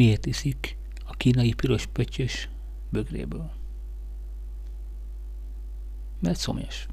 miért iszik a kínai piros pöttyös bögréből. Mert szomjas.